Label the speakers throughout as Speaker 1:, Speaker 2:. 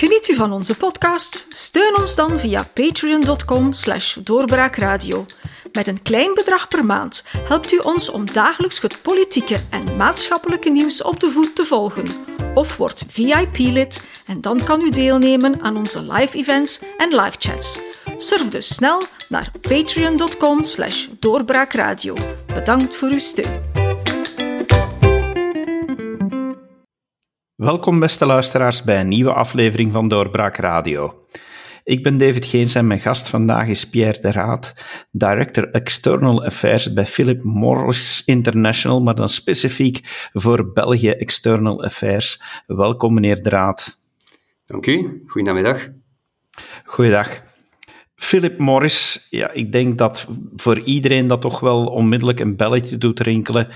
Speaker 1: Geniet u van onze podcast? Steun ons dan via patreon.com slash doorbraakradio. Met een klein bedrag per maand helpt u ons om dagelijks het politieke en maatschappelijke nieuws op de voet te volgen. Of word VIP-lid en dan kan u deelnemen aan onze live events en live chats. Surf dus snel naar patreon.com slash doorbraakradio. Bedankt voor uw steun.
Speaker 2: Welkom beste luisteraars bij een nieuwe aflevering van Doorbraak Radio. Ik ben David Geens en mijn gast vandaag is Pierre de Raad, Director External Affairs bij Philip Morris International, maar dan specifiek voor België External Affairs. Welkom meneer de Raad.
Speaker 3: Dank u, goedemiddag.
Speaker 2: Goeiedag. Philip Morris, ja, ik denk dat voor iedereen dat toch wel onmiddellijk een belletje doet rinkelen.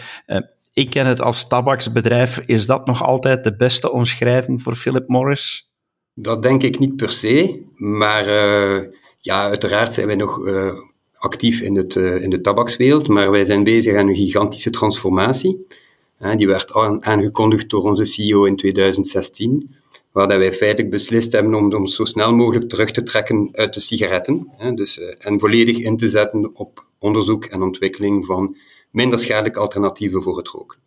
Speaker 2: Ik ken het als tabaksbedrijf. Is dat nog altijd de beste omschrijving voor Philip Morris?
Speaker 3: Dat denk ik niet per se, maar uh, ja, uiteraard zijn wij nog uh, actief in, het, uh, in de tabakswereld, maar wij zijn bezig aan een gigantische transformatie. die werd aangekondigd door onze CEO in 2016, waar wij feitelijk beslist hebben om ons zo snel mogelijk terug te trekken uit de sigaretten dus, en volledig in te zetten op onderzoek en ontwikkeling van minder schadelijke alternatieven voor het roken.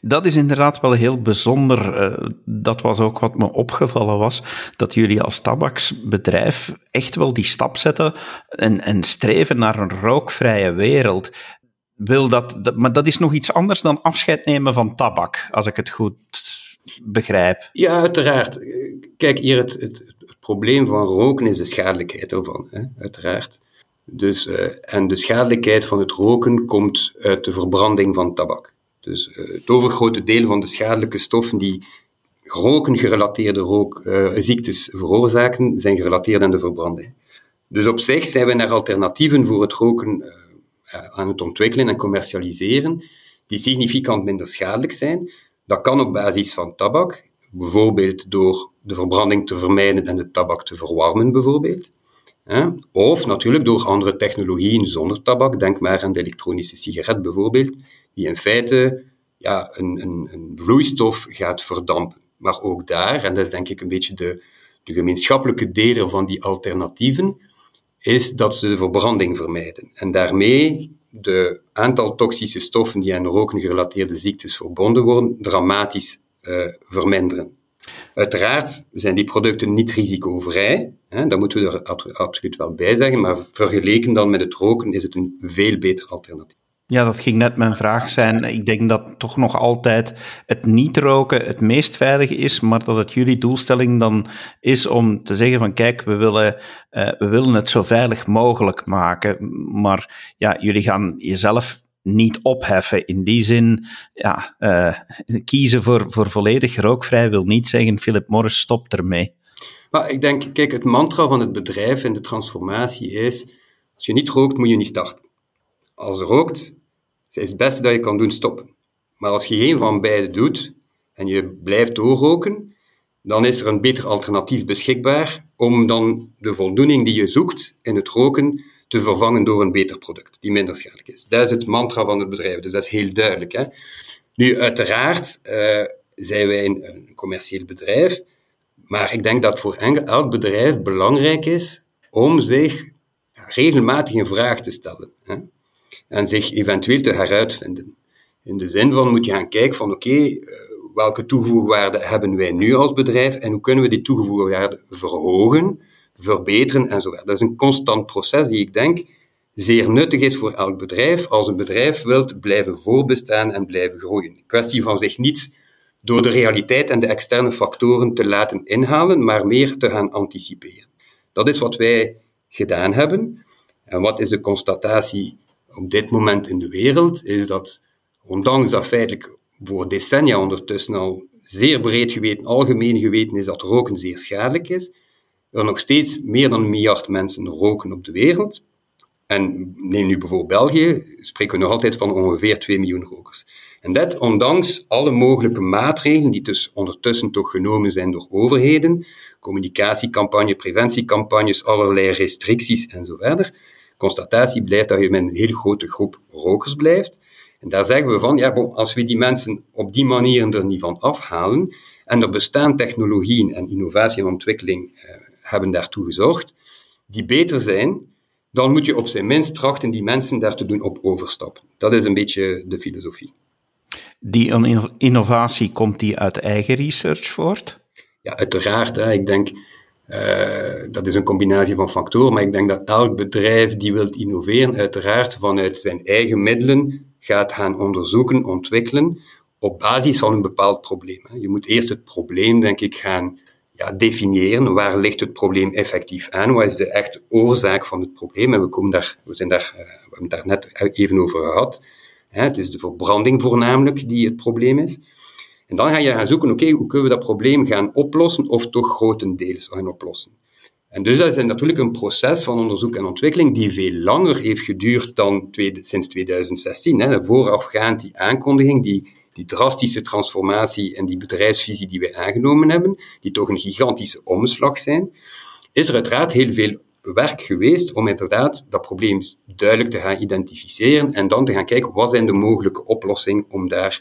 Speaker 2: Dat is inderdaad wel heel bijzonder. Eh, dat was ook wat me opgevallen was, dat jullie als tabaksbedrijf echt wel die stap zetten en, en streven naar een rookvrije wereld. Wil dat, maar dat is nog iets anders dan afscheid nemen van tabak, als ik het goed begrijp.
Speaker 3: Ja, uiteraard. Kijk, hier het, het, het probleem van roken is de schadelijkheid ervan, hè? uiteraard. Dus, uh, en de schadelijkheid van het roken komt uit de verbranding van tabak. Dus uh, het overgrote deel van de schadelijke stoffen die roken-gerelateerde uh, ziektes veroorzaken, zijn gerelateerd aan de verbranding. Dus op zich zijn we naar alternatieven voor het roken aan het ontwikkelen en commercialiseren, die significant minder schadelijk zijn. Dat kan op basis van tabak, bijvoorbeeld door de verbranding te vermijden en de tabak te verwarmen, bijvoorbeeld. Of natuurlijk door andere technologieën zonder tabak. Denk maar aan de elektronische sigaret bijvoorbeeld, die in feite ja, een, een, een vloeistof gaat verdampen. Maar ook daar, en dat is denk ik een beetje de, de gemeenschappelijke deler van die alternatieven, is dat ze de verbranding vermijden. En daarmee de aantal toxische stoffen die aan roken gerelateerde ziektes verbonden worden, dramatisch uh, verminderen. Uiteraard zijn die producten niet risicovrij, dat moeten we er absoluut wel bij zeggen, maar vergeleken dan met het roken is het een veel beter alternatief.
Speaker 2: Ja, dat ging net mijn vraag zijn. Ik denk dat toch nog altijd het niet roken het meest veilige is, maar dat het jullie doelstelling dan is om te zeggen van kijk, we willen, uh, we willen het zo veilig mogelijk maken. Maar ja, jullie gaan jezelf niet opheffen. In die zin, ja, uh, kiezen voor, voor volledig rookvrij wil niet zeggen Philip Morris stopt ermee.
Speaker 3: Ik denk, kijk, het mantra van het bedrijf en de transformatie is, als je niet rookt, moet je niet starten. Als je rookt, is het beste dat je kan doen stoppen. Maar als je geen van beide doet en je blijft doorroken, dan is er een beter alternatief beschikbaar om dan de voldoening die je zoekt in het roken te vervangen door een beter product, die minder schadelijk is. Dat is het mantra van het bedrijf, dus dat is heel duidelijk. Hè? Nu, uiteraard uh, zijn wij een, een, commercieel bedrijf, maar ik denk dat voor elk bedrijf belangrijk is om zich regelmatig een vraag te stellen hè? en zich eventueel te heruitvinden. In de zin van moet je gaan kijken van oké, uh, welke toegevoegde waarde hebben wij nu als bedrijf en hoe kunnen we die toegevoegde waarde verhogen verbeteren enzovoort. Dat is een constant proces die ik denk zeer nuttig is voor elk bedrijf als een bedrijf wilt blijven voorbestaan en blijven groeien. Een kwestie van zich niet door de realiteit en de externe factoren te laten inhalen, maar meer te gaan anticiperen. Dat is wat wij gedaan hebben. En wat is de constatatie op dit moment in de wereld? Is dat, ondanks dat feitelijk voor decennia ondertussen al zeer breed geweten, algemeen geweten is dat roken zeer schadelijk is, er nog steeds meer dan een miljard mensen roken op de wereld. En neem nu bijvoorbeeld België, spreken we nog altijd van ongeveer 2 miljoen rokers. En dat ondanks alle mogelijke maatregelen die dus ondertussen toch genomen zijn door overheden, communicatiecampagne, preventiecampagnes, allerlei restricties en zo verder. Constatatie blijft dat je met een heel grote groep rokers blijft. En daar zeggen we van, ja, als we die mensen op die manier er niet van afhalen, en er bestaan technologieën en innovatie en ontwikkeling uh, hebben daartoe gezorgd, die beter zijn, dan moet je op zijn minst trachten die mensen daar te doen op overstappen. Dat is een beetje de filosofie.
Speaker 2: Die innovatie, komt die uit eigen research voort?
Speaker 3: Ja, uiteraard. Hè. Ik denk, uh, dat is een combinatie van factoren, maar ik denk dat elk bedrijf die wil innoveren, uiteraard vanuit zijn eigen middelen gaat gaan onderzoeken, ontwikkelen, op basis van een bepaald probleem. Je moet eerst het probleem, denk ik, gaan ja, definiëren. Waar ligt het probleem effectief aan? Wat is de echte oorzaak van het probleem? En we, komen daar, we, zijn daar, eh, we hebben daar net even over gehad. Het is de verbranding voornamelijk die het probleem is. En dan ga je gaan zoeken, oké, hoe kunnen we dat probleem gaan oplossen of toch grotendeels gaan oplossen? En dus dat is natuurlijk een proces van onderzoek en ontwikkeling die veel langer heeft geduurd dan sinds 2016. Hè. Voorafgaand die aankondiging, die, die drastische transformatie en die bedrijfsvisie die we aangenomen hebben, die toch een gigantische omslag zijn, is er uiteraard heel veel werk geweest om inderdaad dat probleem duidelijk te gaan identificeren en dan te gaan kijken wat zijn de mogelijke oplossingen om daar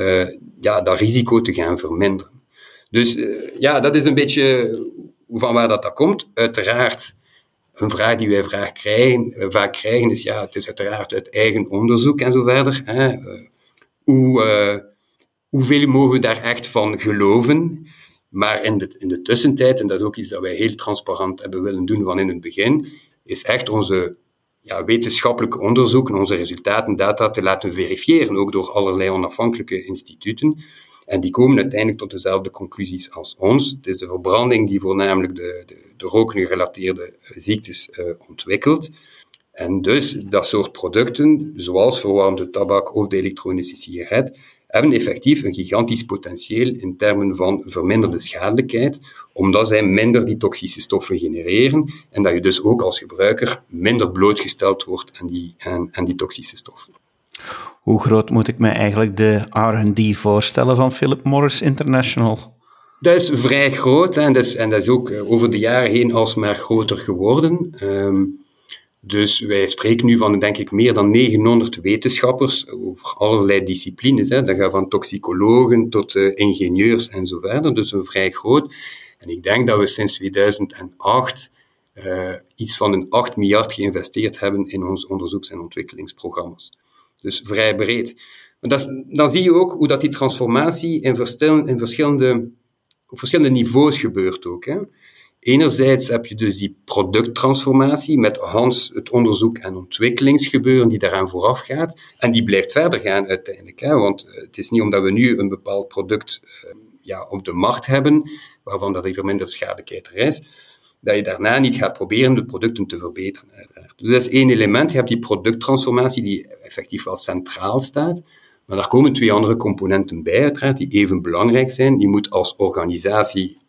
Speaker 3: uh, ja, dat risico te gaan verminderen. Dus uh, ja, dat is een beetje van waar dat, dat komt. Uiteraard, een vraag die wij vaak krijgen, uh, vaak krijgen is, ja, het is uiteraard uit eigen onderzoek en zo verder. Hè. Hoe, hoeveel mogen we daar echt van geloven? Maar in de, in de tussentijd, en dat is ook iets dat wij heel transparant hebben willen doen van in het begin, is echt onze ja, wetenschappelijke onderzoeken, onze resultaten, data te laten verifiëren, ook door allerlei onafhankelijke instituten. En die komen uiteindelijk tot dezelfde conclusies als ons. Het is de verbranding die voornamelijk de, de, de roken-gerelateerde ziektes uh, ontwikkelt. En dus dat soort producten, zoals verwarmde tabak of de elektronische sigaret, hebben effectief een gigantisch potentieel in termen van verminderde schadelijkheid, omdat zij minder die toxische stoffen genereren en dat je dus ook als gebruiker minder blootgesteld wordt aan die, aan, aan die toxische stoffen.
Speaker 2: Hoe groot moet ik me eigenlijk de R&D voorstellen van Philip Morris International?
Speaker 3: Dat is vrij groot en dat is, en dat is ook eh, over de jaren heen alsmaar groter geworden. Um, dus wij spreken nu van, denk ik, meer dan 900 wetenschappers over allerlei disciplines. Hè. Dat gaat van toxicologen tot uh, ingenieurs en. Dus een vrij groot. En ik denk dat we sinds 2008 uh, eh, iets van een 8 miljard geïnvesteerd hebben in onze onderzoeks- en ontwikkelingsprogramma's. Dus vrij breed. Dat, dan zie je ook hoe dat die transformatie in, in verschillende, op verschillende niveaus gebeurt ook. Hè. Enerzijds heb je dus die producttransformatie met Hans het onderzoek en ontwikkelingsgebeuren die daaraan vooraf gaat. En die blijft verder gaan uiteindelijk. Hè? Want eh, het is niet omdat we nu een bepaald product uh, ja, op de markt hebben, waarvan dat er verminderde schadelijkheid er is, dat je daarna niet gaat proberen de producten te verbeteren. Dus dat is één element. Je hebt die producttransformatie die effectief wel centraal staat. Maar daar komen twee andere componenten bij, uiteraard, die even belangrijk zijn. Je moet als organisatie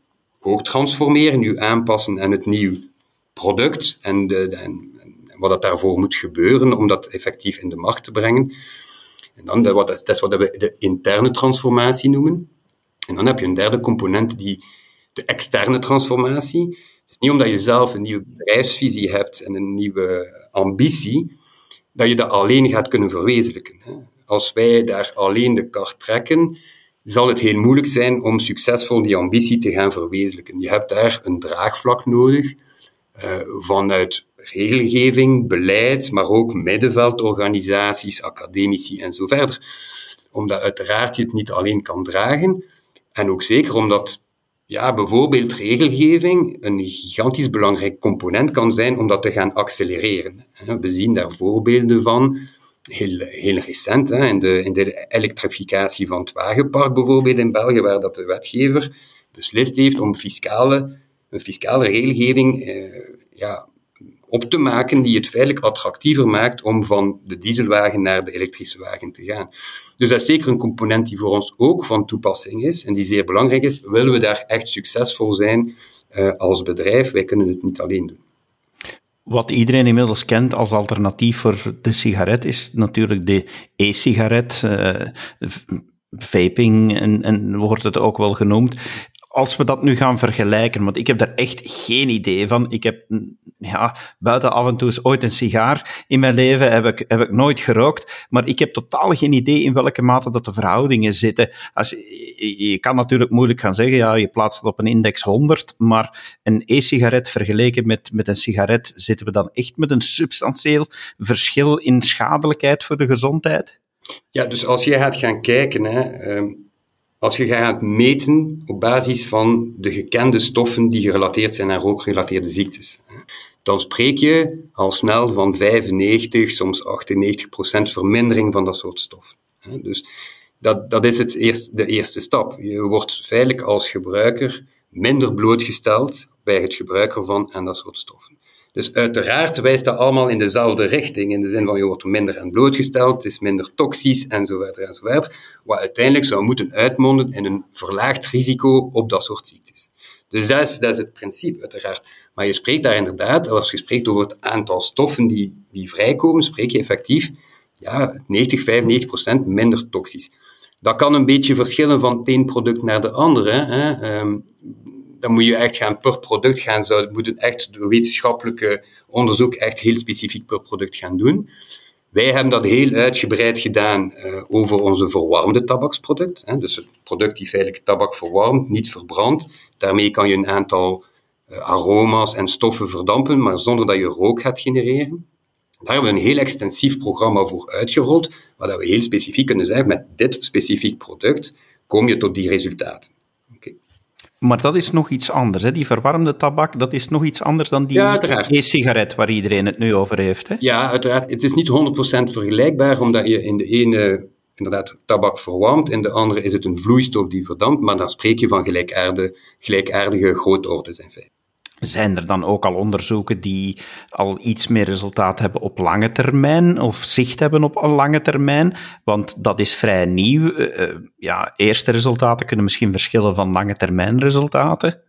Speaker 3: ook transformeren, nu aanpassen aan het nieuw product en, de, en, wat dat daarvoor moet gebeuren om dat effectief in de markt te brengen. En dan, dat, dat is wat we de interne transformatie noemen. En dan heb je een derde component, die, de externe transformatie. Het is niet omdat je zelf een nieuwe bedrijfsvisie hebt en een nieuwe ambitie, dat je dat alleen gaat kunnen verwezenlijken. Als wij daar alleen de kar trekken, zal het heel moeilijk zijn om succesvol die ambitie te gaan verwezenlijken. Je hebt daar een draagvlak nodig uh, vanuit regelgeving, beleid, maar ook middenveldorganisaties, academici en zo verder. Omdat uiteraard je het niet alleen kan dragen. En ook zeker omdat ja, bijvoorbeeld regelgeving een gigantisch belangrijk component kan zijn om dat te gaan accelereren. We zien daar voorbeelden van heel, recent, hè, in, de, in de elektrificatie van het wagenpark bijvoorbeeld in België, waar dat de wetgever beslist heeft om fiscale, een fiscale regelgeving eh, ja, op te maken die het feitelijk attractiever maakt om van de dieselwagen naar de elektrische wagen te gaan. Dus dat is zeker een component die voor ons ook van toepassing is en die zeer belangrijk is. Willen we daar echt succesvol zijn uh, als bedrijf? Wij kunnen het niet alleen doen.
Speaker 2: Wat iedereen inmiddels kent als alternatief voor de sigaret is natuurlijk de e-sigaret. Uh, vaping en, en wordt het ook wel genoemd. Als we dat nu gaan vergelijken, want ik heb daar echt geen idee van. Ik heb, ja, buiten af en toe eens ooit een sigaar in mijn leven heb ik, heb ik nooit gerookt, maar ik heb totaal geen idee in welke mate dat de verhoudingen zitten. Als je, je kan natuurlijk moeilijk gaan zeggen, ja, je plaatst het op een index 100, maar een e-sigaret vergeleken met, met een sigaret, zitten we dan echt met een substantieel verschil in schadelijkheid voor de gezondheid?
Speaker 3: Ja, dus als je gaat gaan kijken, hè, ehm, als je gaat meten op basis van de gekende stoffen die gerelateerd zijn aan rookgerelateerde ziektes, dan spreek je al snel van 95, soms 98 procent vermindering van dat soort stoffen. Dus dat, dat is het eerst, de eerste stap. Je wordt feitelijk als gebruiker minder blootgesteld bij het gebruik ervan en dat soort stoffen. Dus uiteraard wijst dat allemaal in dezelfde richting, in de zin van je wordt minder aan blootgesteld, het is minder toxisch enzovoort enzovoort, wat uiteindelijk zou moeten uitmonden in een verlaagd risico op dat soort ziektes. Dus dat is, dat is het principe, uiteraard. Maar je spreekt daar inderdaad, als je spreekt over het aantal stoffen die, die vrijkomen, spreek je effectief ja, 90, 95 procent minder toxisch. Dat kan een beetje verschillen van het een product naar de andere. Hè. Um, dan moet je echt gaan per product gaan, zou, moeten echt wetenschappelijke onderzoek echt heel specifiek per product gaan doen. Wij hebben dat heel uitgebreid gedaan uh, over onze verwarmde tabaksproduct. Hè, dus het product die feitelijk tabak verwarmt, niet verbrandt. Daarmee kan je een aantal uh, aroma's en stoffen verdampen, maar zonder dat je rook gaat genereren. Daar hebben we een heel extensief programma voor uitgerold, waar we heel specifiek kunnen zeggen, met dit specifiek product kom je tot die resultaten.
Speaker 2: Maar dat is nog iets anders. Hè? Die verwarmde tabak, dat is nog iets anders dan die e-sigaret waar iedereen het nu over heeft. Hè?
Speaker 3: Ja, uiteraard. Het is niet 100% vergelijkbaar, omdat je in de ene inderdaad tabak verwarmt, in de andere is het een vloeistof die verdampt, maar dan spreek je van gelijkaardige, gelijkaardige grootorders in feite.
Speaker 2: Zijn er dan ook al onderzoeken die al iets meer resultaat hebben op lange termijn of zicht hebben op een lange termijn? Want dat is vrij nieuw. Uh, ja, eerste resultaten kunnen misschien verschillen van lange termijn resultaten.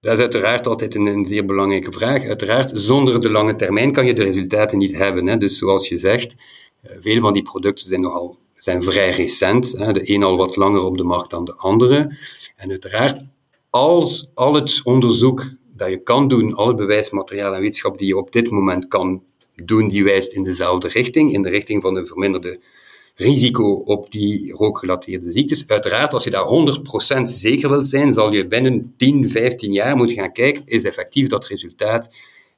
Speaker 3: Dat is uiteraard altijd een, een, zeer belangrijke vraag. Uiteraard, zonder de lange termijn kan je de resultaten niet hebben. Hè. Dus zoals je zegt, uh, veel van die producten zijn nogal zijn vrij recent. Hè. De een al wat langer op de markt dan de andere. En uiteraard, als al het onderzoek dat je kan doen, alle bewijsmateriaal en wetenschap die je op dit moment kan doen, die wijst in dezelfde richting, in de richting van een verminderde risico op die rookgerelateerde ziektes. Uiteraard, als je daar 100% zeker wilt zijn, zal je binnen 10, 15 jaar moeten gaan kijken, is effectief dat resultaat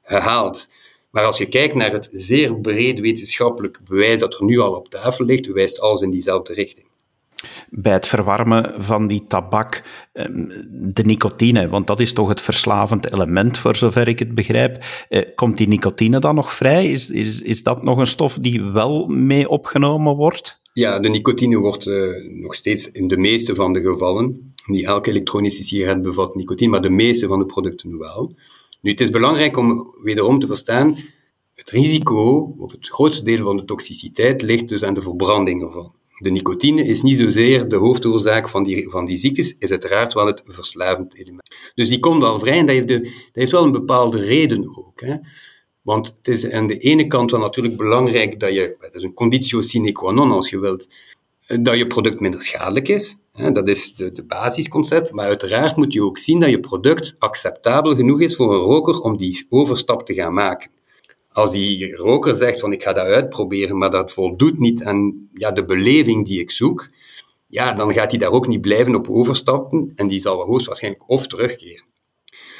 Speaker 3: gehaald. Maar als je kijkt naar het zeer breed wetenschappelijk bewijs dat er nu al op tafel ligt, wijst alles in diezelfde richting
Speaker 2: bij het verwarmen van die tabak ehm, de nicotine, want dat is toch het verslavend element, voor zover ik het begrijp. Eh, komt die nicotine dan nog vrij? Is, is, is dat nog een stof die wel mee opgenomen wordt?
Speaker 3: Ja, de nicotine wordt uh, nog steeds in de meeste van de gevallen, niet elke elektronische sigaret bevat nicotine, maar de meeste van de producten wel. Nu, het is belangrijk om wederom te verstaan, het risico, of het grootste deel van de toxiciteit, ligt dus aan de verbranding ervan. De nicotine is niet zozeer de hoofdoorzaak van die, van die ziektes, is uiteraard wel het verslavend element. Dus die komt al vrij en dat heeft, de, dat heeft wel een bepaalde reden ook. Hè. Want het is aan de ene kant wel natuurlijk belangrijk dat je, dat is een conditio sine qua non als je wilt, dat je product minder schadelijk is. Hè. Dat is de, de basisconcept. Maar uiteraard moet je ook zien dat je product acceptabel genoeg is voor een roker om die overstap te gaan maken als die roker zegt van ik ga dat uitproberen, maar dat voldoet niet aan ja, de beleving die ik zoek, ja, dan gaat hij daar ook niet blijven op overstappen en die zal hoogstwaarschijnlijk of terugkeren.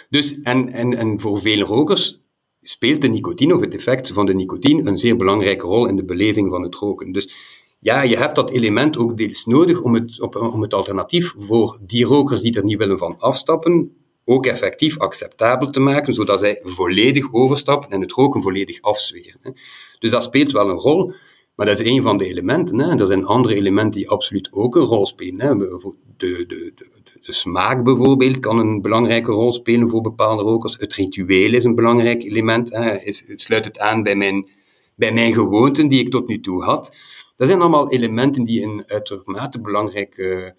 Speaker 3: Dus, en, en, en voor vele rokers speelt de nicotine of het effect van de nicotine een zeer belangrijke rol in de beleving van het roken. Dus ja, je hebt dat element ook deels nodig om het, om het alternatief voor die rokers die er niet willen van afstappen, ook effectief acceptabel te maken, zodat zij volledig overstappen en het roken volledig afzweren. Dus dat speelt wel een rol, maar dat is een van de elementen. Hè. Er zijn andere elementen die absoluut ook een rol spelen. Hè. De, de, de, de, smaak bijvoorbeeld kan een belangrijke rol spelen voor bepaalde rokers. Het ritueel is een belangrijk element. Hè. Het sluit het aan bij mijn, bij mijn gewoonten die ik tot nu toe had. Dat zijn allemaal elementen die een uitermate belangrijke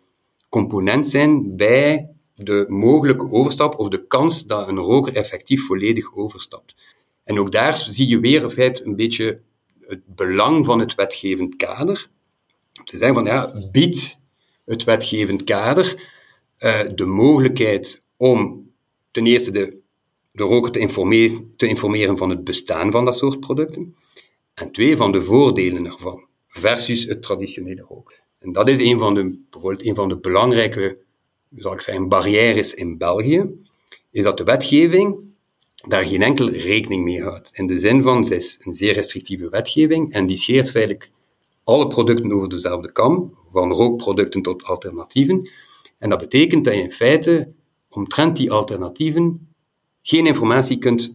Speaker 3: component zijn bij de mogelijke overstap of de kans dat een roker effectief volledig overstapt. En ook daar zie je weer in feite een beetje het belang van het wetgevend kader. Te zeggen van ja, biedt het wetgevend kader uh, de mogelijkheid om ten eerste de, de roker te informeren, te informeren van het bestaan van dat soort producten. En twee, van de voordelen ervan versus het traditionele roken. En dat is een van de, bijvoorbeeld een van de belangrijke zal ik zeggen, barrières in België, is dat de wetgeving daar geen enkele rekening mee houdt. In de zin van, het is een zeer restrictieve wetgeving en die scheert feitelijk alle producten over dezelfde kam, van rookproducten tot alternatieven. En dat betekent dat je in feite omtrent die alternatieven geen informatie kunt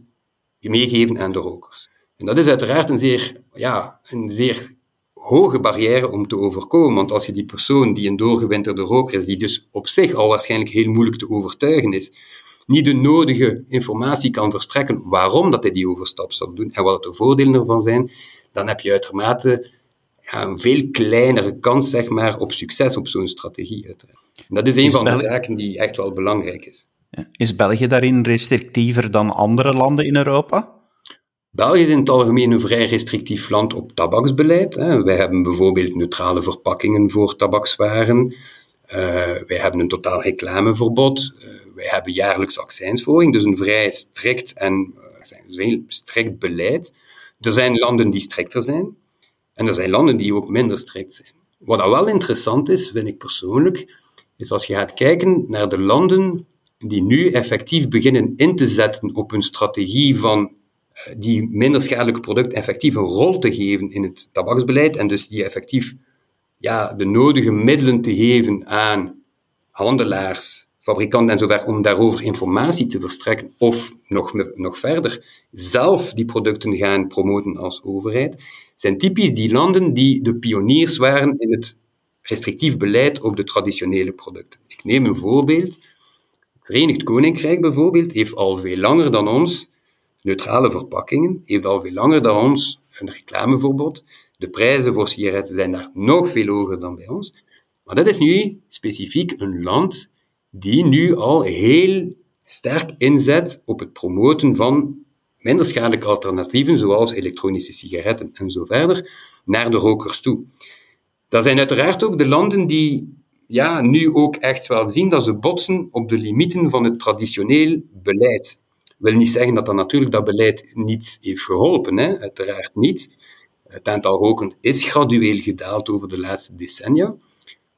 Speaker 3: meegeven aan de rokers. En dat is uiteraard een zeer, ja, een zeer hoge barrière om te overkomen. Want als je die persoon die een doorgewinterde roker is, die dus op zich al waarschijnlijk heel moeilijk te overtuigen is, niet de nodige informatie kan verstrekken waarom dat hij die overstap zal doen en wat de voordelen ervan zijn, dan heb je uitermate ja, een veel kleinere kans zeg maar, op succes op zo'n strategie. Uiteraard. dat is een van de zaken die echt wel belangrijk is.
Speaker 2: Is België daarin restrictiever dan andere landen in Europa?
Speaker 3: België is in het algemeen een vrij restrictief land op tabaksbeleid. Wij hebben bijvoorbeeld neutrale verpakkingen voor tabakswaren. Uh, wij hebben een totaal reclameverbod. Uh, wij hebben jaarlijks accijnsverhoging, dus een vrij strikt en uh, strikt beleid. Er zijn landen die strikter zijn en er zijn landen die ook minder strikt zijn. Wat wel interessant is, vind ik persoonlijk, is als je gaat kijken naar de landen die nu effectief beginnen in te zetten op een strategie van die minder schadelijke producten effectief een rol te geven in het tabaksbeleid en dus die effectief ja, de nodige middelen te geven aan handelaars, fabrikanten en om daarover informatie te verstrekken of nog, nog verder zelf die producten gaan promoten als overheid, zijn typisch die landen die de pioniers waren in het restrictief beleid op de traditionele producten. Ik neem een voorbeeld. Het Verenigd Koninkrijk bijvoorbeeld heeft al veel langer dan ons neutrale verpakkingen, heeft al veel langer dan ons een reclameverbod. De prijzen voor sigaretten zijn daar nog veel hoger dan bij ons. Maar dat is nu specifiek een land die nu al heel sterk inzet op het promoten van minder schadelijke alternatieven, zoals elektronische sigaretten en zo verder, naar de rokers toe. Dat zijn uiteraard ook de landen die ja, nu ook echt wel zien dat ze botsen op de limieten van het traditioneel beleid wil niet zeggen dat dat natuurlijk dat beleid niet heeft geholpen, hè? uiteraard niet. Het aantal roken is gradueel gedaald over de laatste decennia,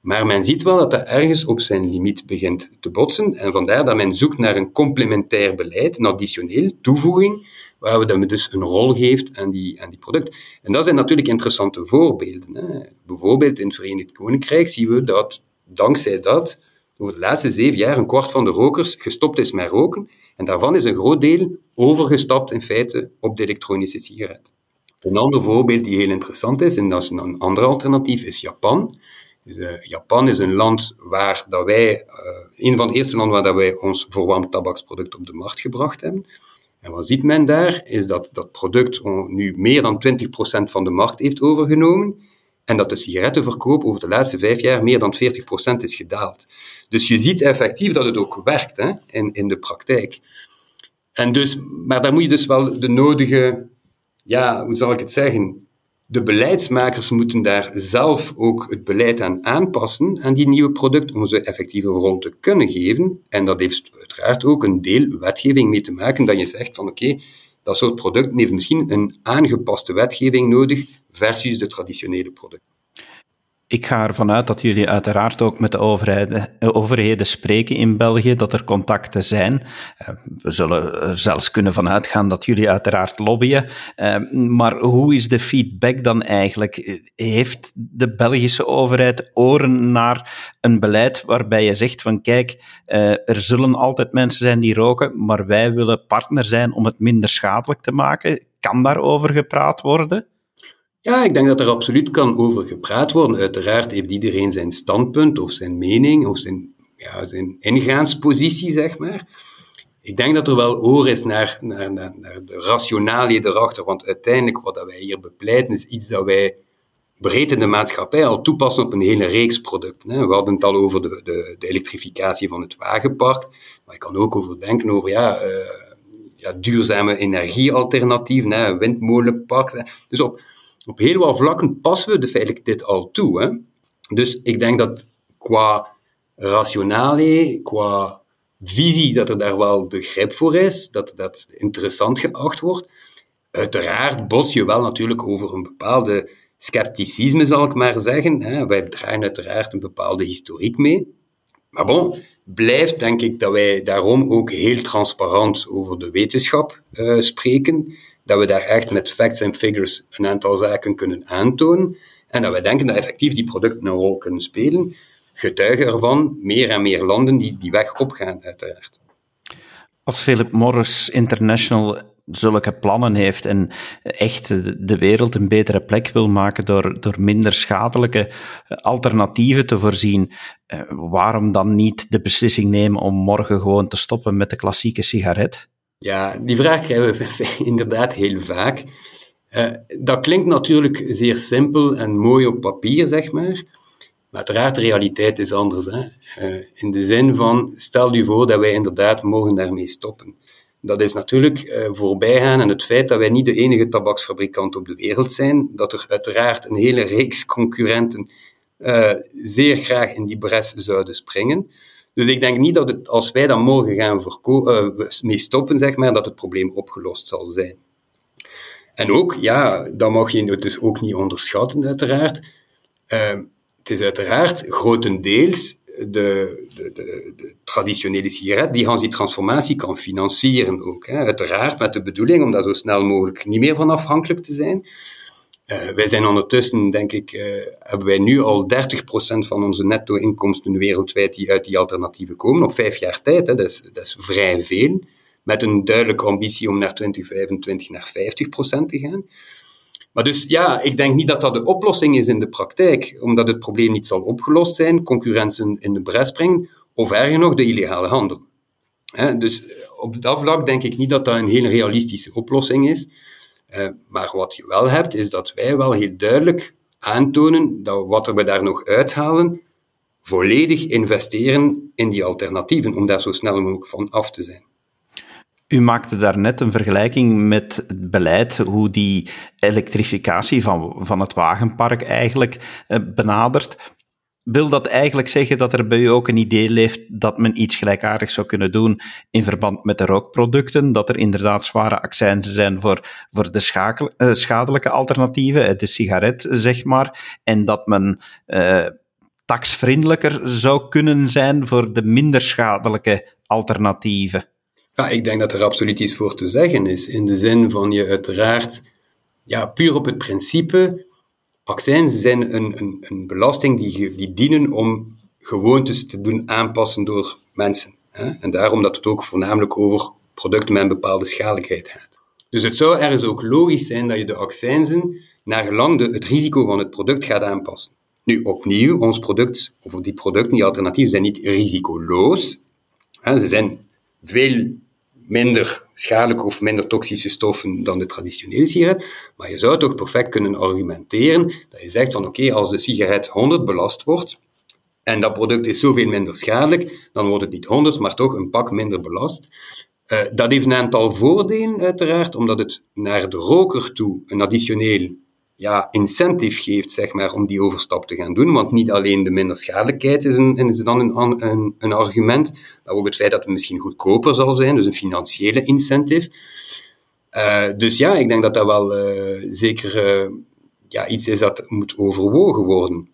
Speaker 3: maar men ziet wel dat dat ergens op zijn limiet begint te botsen en vandaar dat men zoekt naar een complementair beleid, een additioneel toevoeging, waar we dus een rol geeft aan die, aan die product. En dat zijn natuurlijk interessante voorbeelden. Hè? Bijvoorbeeld in het Verenigd Koninkrijk zien we dat dankzij dat over de laatste zeven jaar een kwart van de rokers gestopt is met roken en daarvan is een groot deel overgestapt in feite op de elektronische sigaret. Een ander voorbeeld die heel interessant is, en dat is een ander alternatief, is Japan. Dus, uh, Japan is een land waar dat wij, uh, een van de eerste landen waar dat wij ons verwarmd tabaksproduct op de markt gebracht hebben. En wat ziet men daar, is dat dat product nu meer dan 20% van de markt heeft overgenomen en dat de sigarettenverkoop over de laatste vijf jaar meer dan 40% is gedaald. Dus je ziet effectief dat het ook werkt hè, in, in de praktijk. En dus, maar daar moet je dus wel de nodige, ja, hoe zal ik het zeggen, de beleidsmakers moeten daar zelf ook het beleid aan aanpassen, aan die nieuwe producten, om ze effectief een rol te kunnen geven. En dat heeft uiteraard ook een deel wetgeving mee te maken, dat je zegt van oké, dat soort producten heeft misschien een aangepaste wetgeving nodig versus de traditionele producten.
Speaker 2: Ik ga ervan uit dat jullie uiteraard ook met de overheden, overheden spreken in België, dat er contacten zijn. Eh, we zullen er zelfs kunnen vanuit gaan dat jullie uiteraard lobbyen. Eh, maar hoe is de feedback dan eigenlijk? Heeft de Belgische overheid oren naar een beleid waarbij je zegt van kijk, eh, er zullen altijd mensen zijn die roken, maar wij willen partner zijn om het minder schadelijk te maken? Kan daarover gepraat worden?
Speaker 3: Ja, ik denk dat er absoluut kan over gepraat worden. Uiteraard heeft iedereen zijn standpunt of zijn mening of zijn, ja, zijn ingaanspositie, zeg maar. Ik denk dat er wel oor is naar, naar, naar, naar de rationalie erachter, want uiteindelijk wat wij hier bepleiten is iets dat wij breed in de maatschappij al toepassen op een hele reeks producten. We hadden het al over de, de, de elektrificatie van het wagenpark, maar ik kan ook over denken over ja, uh, ja, duurzame energiealternatieven, windmolenpark. Dus op, op heel wat vlakken passen we de feitelijk dit al toe. Hè? Dus ik denk dat qua rationale, qua visie, dat er daar wel begrip voor is, dat dat interessant geacht wordt. Uiteraard bos je wel natuurlijk over een bepaalde scepticisme, zal ik maar zeggen. Wij dragen uiteraard een bepaalde historiek mee. Maar bon, blijft denk ik dat wij daarom ook heel transparant over de wetenschap uh, spreken. Dat we daar echt met facts en figures een aantal zaken kunnen aantonen. En dat wij denken dat effectief die producten een rol kunnen spelen. Getuigen ervan meer en meer landen die die weg opgaan, uiteraard.
Speaker 2: Als Philip Morris International zulke plannen heeft en echt de wereld een betere plek wil maken door, door minder schadelijke alternatieven te voorzien, eh, waarom dan niet de beslissing nemen om morgen gewoon te stoppen met de klassieke sigaret?
Speaker 3: Ja, die vraag krijgen we inderdaad heel vaak. Uh, dat klinkt natuurlijk zeer simpel en mooi op papier, zeg maar. Maar uiteraard, de realiteit is anders. Hè? Uh, in de zin van, stel u voor dat wij inderdaad mogen daarmee stoppen. Dat is natuurlijk uh, voorbijgaan aan het feit dat wij niet de enige tabaksfabrikant op de wereld zijn, dat er uiteraard een hele reeks concurrenten zeer graag in die bres zouden springen. Dus ik denk niet dat het, als wij dan morgen gaan mee stoppen, zeg maar, dat het probleem opgelost zal zijn. En ook, ja, dat mag je dus ook niet onderschatten, uiteraard. Uh, het is uiteraard grotendeels de, de, de, traditionele sigaret die die transformatie kan financieren ook. Hè. Uiteraard met de bedoeling om daar zo snel mogelijk niet meer van afhankelijk te zijn. Uh, wij zijn ondertussen, denk ik, uh, hebben wij nu al 30% van onze netto-inkomsten wereldwijd die uit die alternatieven komen, op vijf jaar tijd. Hè. Dat, is, dat is vrij veel met een duidelijke ambitie om naar 2025 naar 50% te gaan. Maar dus ja, ik denk niet dat dat de oplossing is in de praktijk, omdat het probleem niet zal opgelost zijn, concurrentie in de bres brengen, of erger nog, de illegale handel. dus op dat vlak denk ik niet dat dat een heel realistische oplossing is. Uh, maar wat je wel hebt, is dat wij wel heel duidelijk aantonen dat wat we daar nog uithalen, volledig investeren in die alternatieven, om daar zo snel mogelijk van af te zijn.
Speaker 2: U maakte daarnet een vergelijking met het beleid, hoe die elektrificatie van, van het wagenpark eigenlijk eh, benadert. Wil dat eigenlijk zeggen dat er bij u ook een idee leeft dat men iets gelijkaardigs zou kunnen doen in verband met de rookproducten? Dat er inderdaad zware accijnzen zijn voor, voor de uh, schadelijke alternatieven, de sigaret zeg maar, en dat men uh, taxvriendelijker zou kunnen zijn voor de minder schadelijke alternatieven?
Speaker 3: Ja, ik denk dat er absoluut iets voor te zeggen is. In de zin van je uiteraard, ja, puur op het principe, accijns zijn een, een, een belasting die, die dienen om gewoontes te doen aanpassen door mensen. Hè? En daarom dat het ook voornamelijk over producten met een bepaalde schadelijkheid gaat. Dus het zou ergens ook logisch zijn dat je de accijnzen naar gelang de, het risico van het product gaat aanpassen. Nu, opnieuw, ons product, of die producten, die alternatieven, zijn niet risicoloos. Hè? Ze zijn veel minder schadelijke of minder toxische stoffen dan de traditionele sigaret. Maar je zou toch perfect kunnen argumenteren dat je zegt van oké, als de sigaret 100 belast wordt en dat product is zoveel minder schadelijk, dan wordt het niet 100, maar toch een pak minder belast. Uh, dat heeft een aantal voordelen uiteraard, omdat het naar de roker toe een additioneel ja, incentive geeft zeg maar, om die overstap te gaan doen. Want niet alleen de minder schadelijkheid is, een, is dan een, een, een argument, maar ook het feit dat het misschien goedkoper zal zijn, dus een financiële incentive. Uh, dus ja, ik denk dat dat wel uh, zeker uh, ja, iets is dat moet overwogen worden.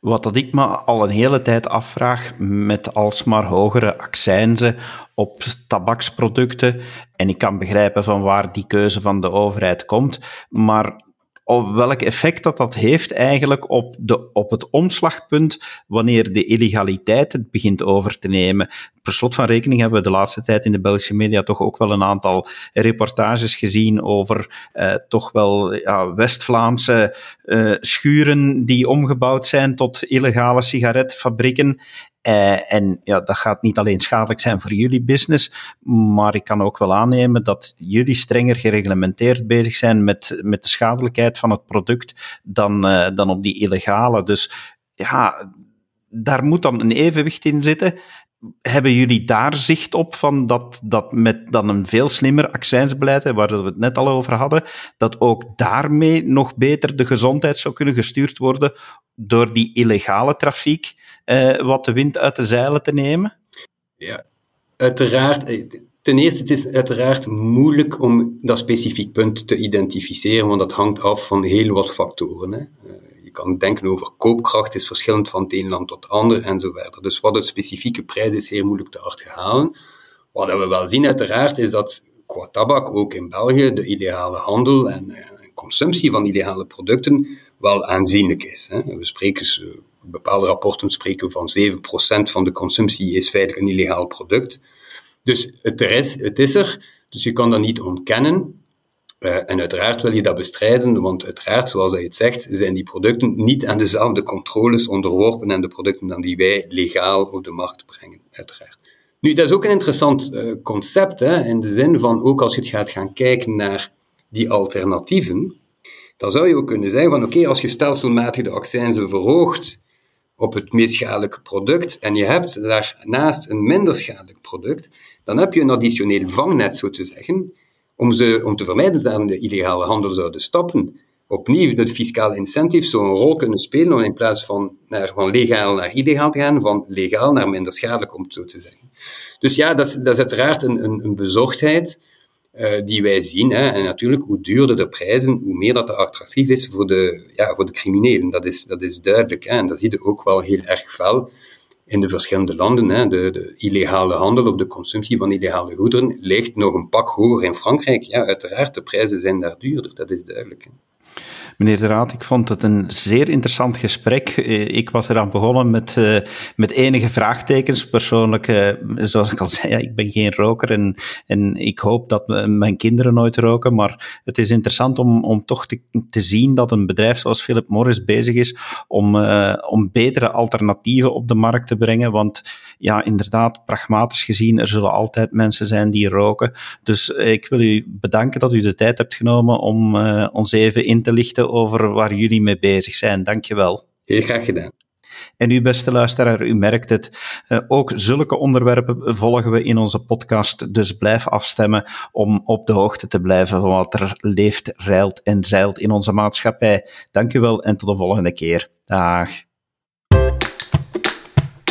Speaker 2: Wat dat ik me al een hele tijd afvraag met alsmaar hogere accijnzen op tabaksproducten, en ik kan begrijpen van waar die keuze van de overheid komt, maar of welk effect dat dat heeft eigenlijk op, de, op het omslagpunt wanneer de illegaliteit het begint over te nemen. Per slot van rekening hebben we de laatste tijd in de Belgische media toch ook wel een aantal reportages gezien over eh, toch wel ja, West-Vlaamse eh, schuren die omgebouwd zijn tot illegale sigaretfabrieken. Uh, en ja, dat gaat niet alleen schadelijk zijn voor jullie business, maar ik kan ook wel aannemen dat jullie strenger gereglementeerd bezig zijn met, met de schadelijkheid van het product dan, uh, dan op die illegale. Dus ja, daar moet dan een evenwicht in zitten. Hebben jullie daar zicht op van dat, dat met dan een veel slimmer accijnsbeleid, waar we het net al over hadden, dat ook daarmee nog beter de gezondheid zou kunnen gestuurd worden door die illegale trafiek wat de wind uit de zeilen te nemen?
Speaker 3: Ja, uiteraard. Ten eerste, het is uiteraard moeilijk om dat specifiek punt te identificeren, want dat hangt af van heel wat factoren. Hè. Je kan denken over koopkracht, is verschillend van het een land tot het ander en zo verder. Dus wat het specifieke prijs is, zeer moeilijk te hard halen. Wat we wel zien, uiteraard, is dat qua tabak ook in België de illegale handel en, consumptie van illegale producten wel aanzienlijk is. Hè. We spreken, bepaalde rapporten spreken van 7% van de consumptie is feitelijk een illegaal product. Dus het, er is, het is er, dus je kan dat niet ontkennen. Uh, en uiteraard wil je dat bestrijden, want uiteraard, zoals hij het zegt, zijn die producten niet aan dezelfde controles onderworpen en de producten dan die wij legaal op de markt brengen, uiteraard. Nu, dat is ook een interessant uh, concept, hè, in de zin van, ook als je het gaat gaan kijken naar die alternatieven, dan zou je ook kunnen zeggen van, oké, als je stelselmatig de accijnzen verhoogt op het meest schadelijke product en je hebt daarnaast een minder schadelijk product, dan heb je een additioneel vangnet, zo te zeggen, om, ze, om te vermijden dat de illegale handel zouden stoppen. Opnieuw, de fiscale incentives zo'n rol kunnen spelen om in plaats van, naar, van legaal naar illegaal te gaan, van legaal naar minder schadelijk, om het zo te zeggen. Dus ja, dat is, dat is uiteraard een, een, een bezorgdheid die wij zien. Hè. En natuurlijk, hoe duurder de prijzen, hoe meer dat attractief is voor de, ja, voor de criminelen. Dat is, dat is duidelijk. Hè. En dat zie je ook wel heel erg fel in de verschillende landen. Hè. De, de illegale handel of de consumptie van illegale goederen ligt nog een pak hoger in Frankrijk. Ja, uiteraard, de prijzen zijn daar duurder, dat is duidelijk.
Speaker 2: Meneer de Raad, ik vond het een zeer interessant gesprek. Eh, ik was eraan begonnen met, uh, met enige vraagtekens. Persoonlijk, uh, zoals ik al zei, ja, ik ben geen roker en, en ik hoop dat mijn kinderen nooit roken. Maar het is interessant om, om toch te, te zien dat een bedrijf zoals Philip Morris bezig is om, om betere alternatieven op de markt te brengen. Want ja, inderdaad, pragmatisch gezien, er zullen altijd mensen zijn die roken. Dus ik wil u bedanken dat u de tijd hebt genomen om ons even in te lichten over waar jullie mee bezig zijn. Dankjewel.
Speaker 3: Heel graag gedaan.
Speaker 2: En u, beste luisteraar, u merkt het. Uh, ook zulke onderwerpen volgen we in onze podcast. Dus blijf afstemmen om op de hoogte te blijven van wat er leeft, rijlt en zeilt in onze maatschappij. Dank u wel en tot de volgende keer. Dag.